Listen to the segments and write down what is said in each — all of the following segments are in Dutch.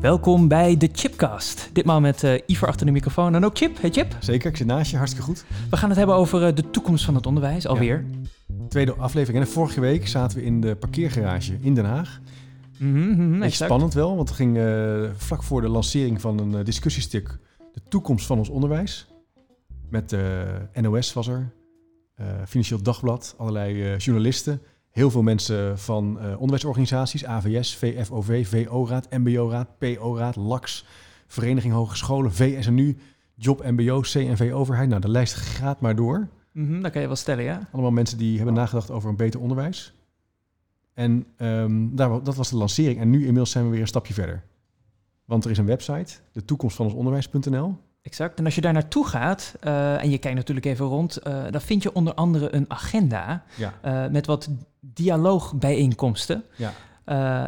Welkom bij de Chipcast. Ditmaal met uh, Iver achter de microfoon en ook Chip. Hey Chip. Zeker, ik zit naast je, hartstikke goed. We gaan het hebben over uh, de toekomst van het onderwijs, alweer. Ja. Tweede aflevering. En vorige week zaten we in de parkeergarage in Den Haag. Mm -hmm, spannend wel, want het ging uh, vlak voor de lancering van een discussiestuk... de toekomst van ons onderwijs. Met NOS was er, Financieel Dagblad, allerlei journalisten... Heel veel mensen van uh, onderwijsorganisaties, AVS, VFOV, VO-raad, MBO-raad, PO-raad, LAX, Vereniging Hogescholen, VSNU, Job MBO, CNV-overheid. Nou, de lijst gaat maar door. Mm -hmm, dat kan je wel stellen, ja. Allemaal mensen die hebben nagedacht over een beter onderwijs. En um, daar, dat was de lancering. En nu inmiddels zijn we weer een stapje verder. Want er is een website, de toekomst van ons onderwijs.nl. Exact. En als je daar naartoe gaat uh, en je kijkt natuurlijk even rond, uh, dan vind je onder andere een agenda ja. uh, met wat dialoogbijeenkomsten. Ja.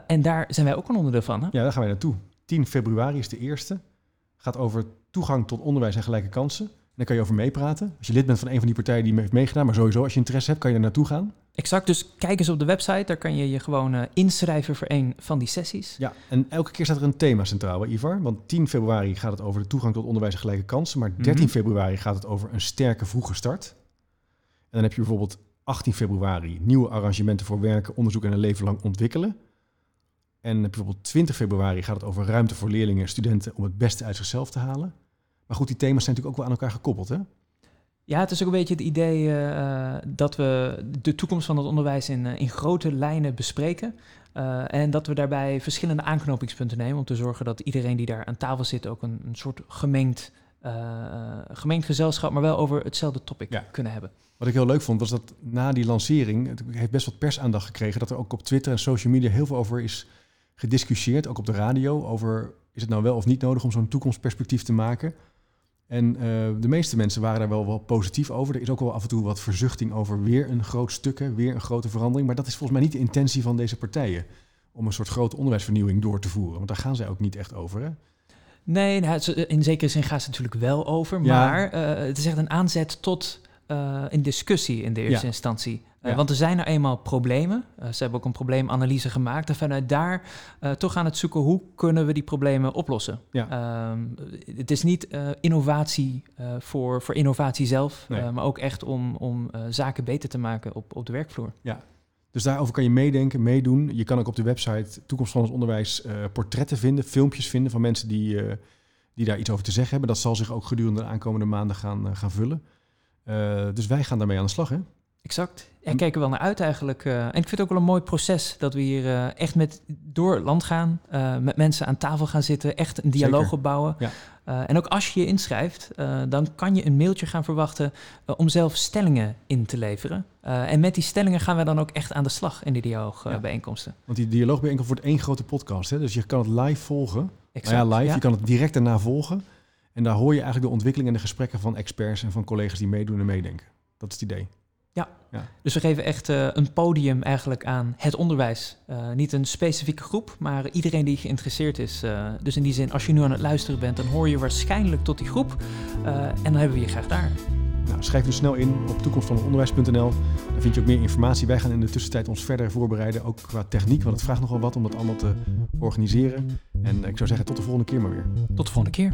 en daar zijn wij ook een onderdeel van. Hè? Ja, daar gaan wij naartoe. 10 februari is de eerste. Gaat over toegang tot onderwijs en gelijke kansen. En daar kan je over meepraten. Als je lid bent van een van die partijen die heeft meegedaan, maar sowieso als je interesse hebt, kan je er naartoe gaan. Exact, dus kijk eens op de website, daar kan je je gewoon uh, inschrijven voor een van die sessies. Ja, en elke keer staat er een thema centraal, Ivar. Want 10 februari gaat het over de toegang tot onderwijs en gelijke kansen, maar 13 mm -hmm. februari gaat het over een sterke vroege start. En dan heb je bijvoorbeeld 18 februari nieuwe arrangementen voor werken, onderzoek en een leven lang ontwikkelen. En bijvoorbeeld 20 februari gaat het over ruimte voor leerlingen en studenten om het beste uit zichzelf te halen. Maar goed, die thema's zijn natuurlijk ook wel aan elkaar gekoppeld, hè? Ja, het is ook een beetje het idee uh, dat we de toekomst van het onderwijs in, uh, in grote lijnen bespreken. Uh, en dat we daarbij verschillende aanknopingspunten nemen om te zorgen dat iedereen die daar aan tafel zit ook een, een soort gemengd, gemengd gezelschap, maar wel over hetzelfde topic Ja. kunnen hebben. Wat ik heel leuk vond, was dat na die lancering, het heeft best wat persaandacht gekregen, dat er ook op Twitter en social media heel veel over is gediscussieerd, ook op de radio, over is het nou wel of niet nodig om zo'n toekomstperspectief te maken. En uh, de meeste mensen waren daar wel, wel positief over. Er is ook wel af en toe wat verzuchting over weer een groot stuk, hè, weer een grote verandering. Maar dat is volgens mij niet de intentie van deze partijen. Om een soort grote onderwijsvernieuwing door te voeren. Want daar gaan zij ook niet echt over. Hè? Nee, nou, in zekere zin gaat het natuurlijk wel over. Ja. Maar uh, het is echt een aanzet tot uh, een discussie in de eerste Ja. instantie. Uh, Ja. Want er zijn nou eenmaal problemen. Ze hebben ook een probleemanalyse gemaakt. En vanuit daar toch aan het zoeken hoe kunnen we die problemen oplossen. Ja. Ehm, het is niet innovatie voor, voor innovatie zelf, Nee. maar ook echt om, om zaken beter te maken op, op de werkvloer. Dus daarover kan je meedenken, meedoen. Je kan ook op de website Toekomst van ons Onderwijs eh, portretten vinden, filmpjes vinden van mensen die, eh, die daar iets over te zeggen hebben. Dat zal zich ook gedurende de aankomende maanden gaan, eh, gaan vullen. Dus wij gaan daarmee aan de slag, hè? Exact. En- ik kijk er wel naar uit eigenlijk. eh, en ik vind het ook wel een mooi proces dat we hier eh, echt met door het land gaan, eh, met mensen aan tafel gaan zitten, echt een dialoog Zeker. opbouwen. Ja. En ook als je je inschrijft, dan kan je een mailtje gaan verwachten om zelf stellingen in te leveren. En met die stellingen gaan we dan ook echt aan de slag in die dialoogbijeenkomsten. Want die dialoogbijeenkomst wordt één grote podcast, hè? Dus je kan het live volgen. Exact. Nou ja, live. ja. Je kan het direct daarna volgen. En daar hoor je eigenlijk de ontwikkeling en de gesprekken van experts en van collega's die meedoen en meedenken. Dat is het idee. Dus we geven echt eh, een podium eigenlijk aan het onderwijs. Eh, niet een specifieke groep, maar iedereen die geïnteresseerd is. Eh, dus in die zin, als je nu aan het luisteren bent, dan hoor je waarschijnlijk tot die groep. En dan hebben we je graag daar. Nou, schrijf dus snel in op toekomstvanonderwijs.nl. Daar vind je ook meer informatie. Wij gaan in de tussentijd ons verder voorbereiden, ook qua techniek, want het vraagt nogal wat om dat allemaal te organiseren. En ik zou zeggen, tot de volgende keer maar weer. Tot de volgende keer.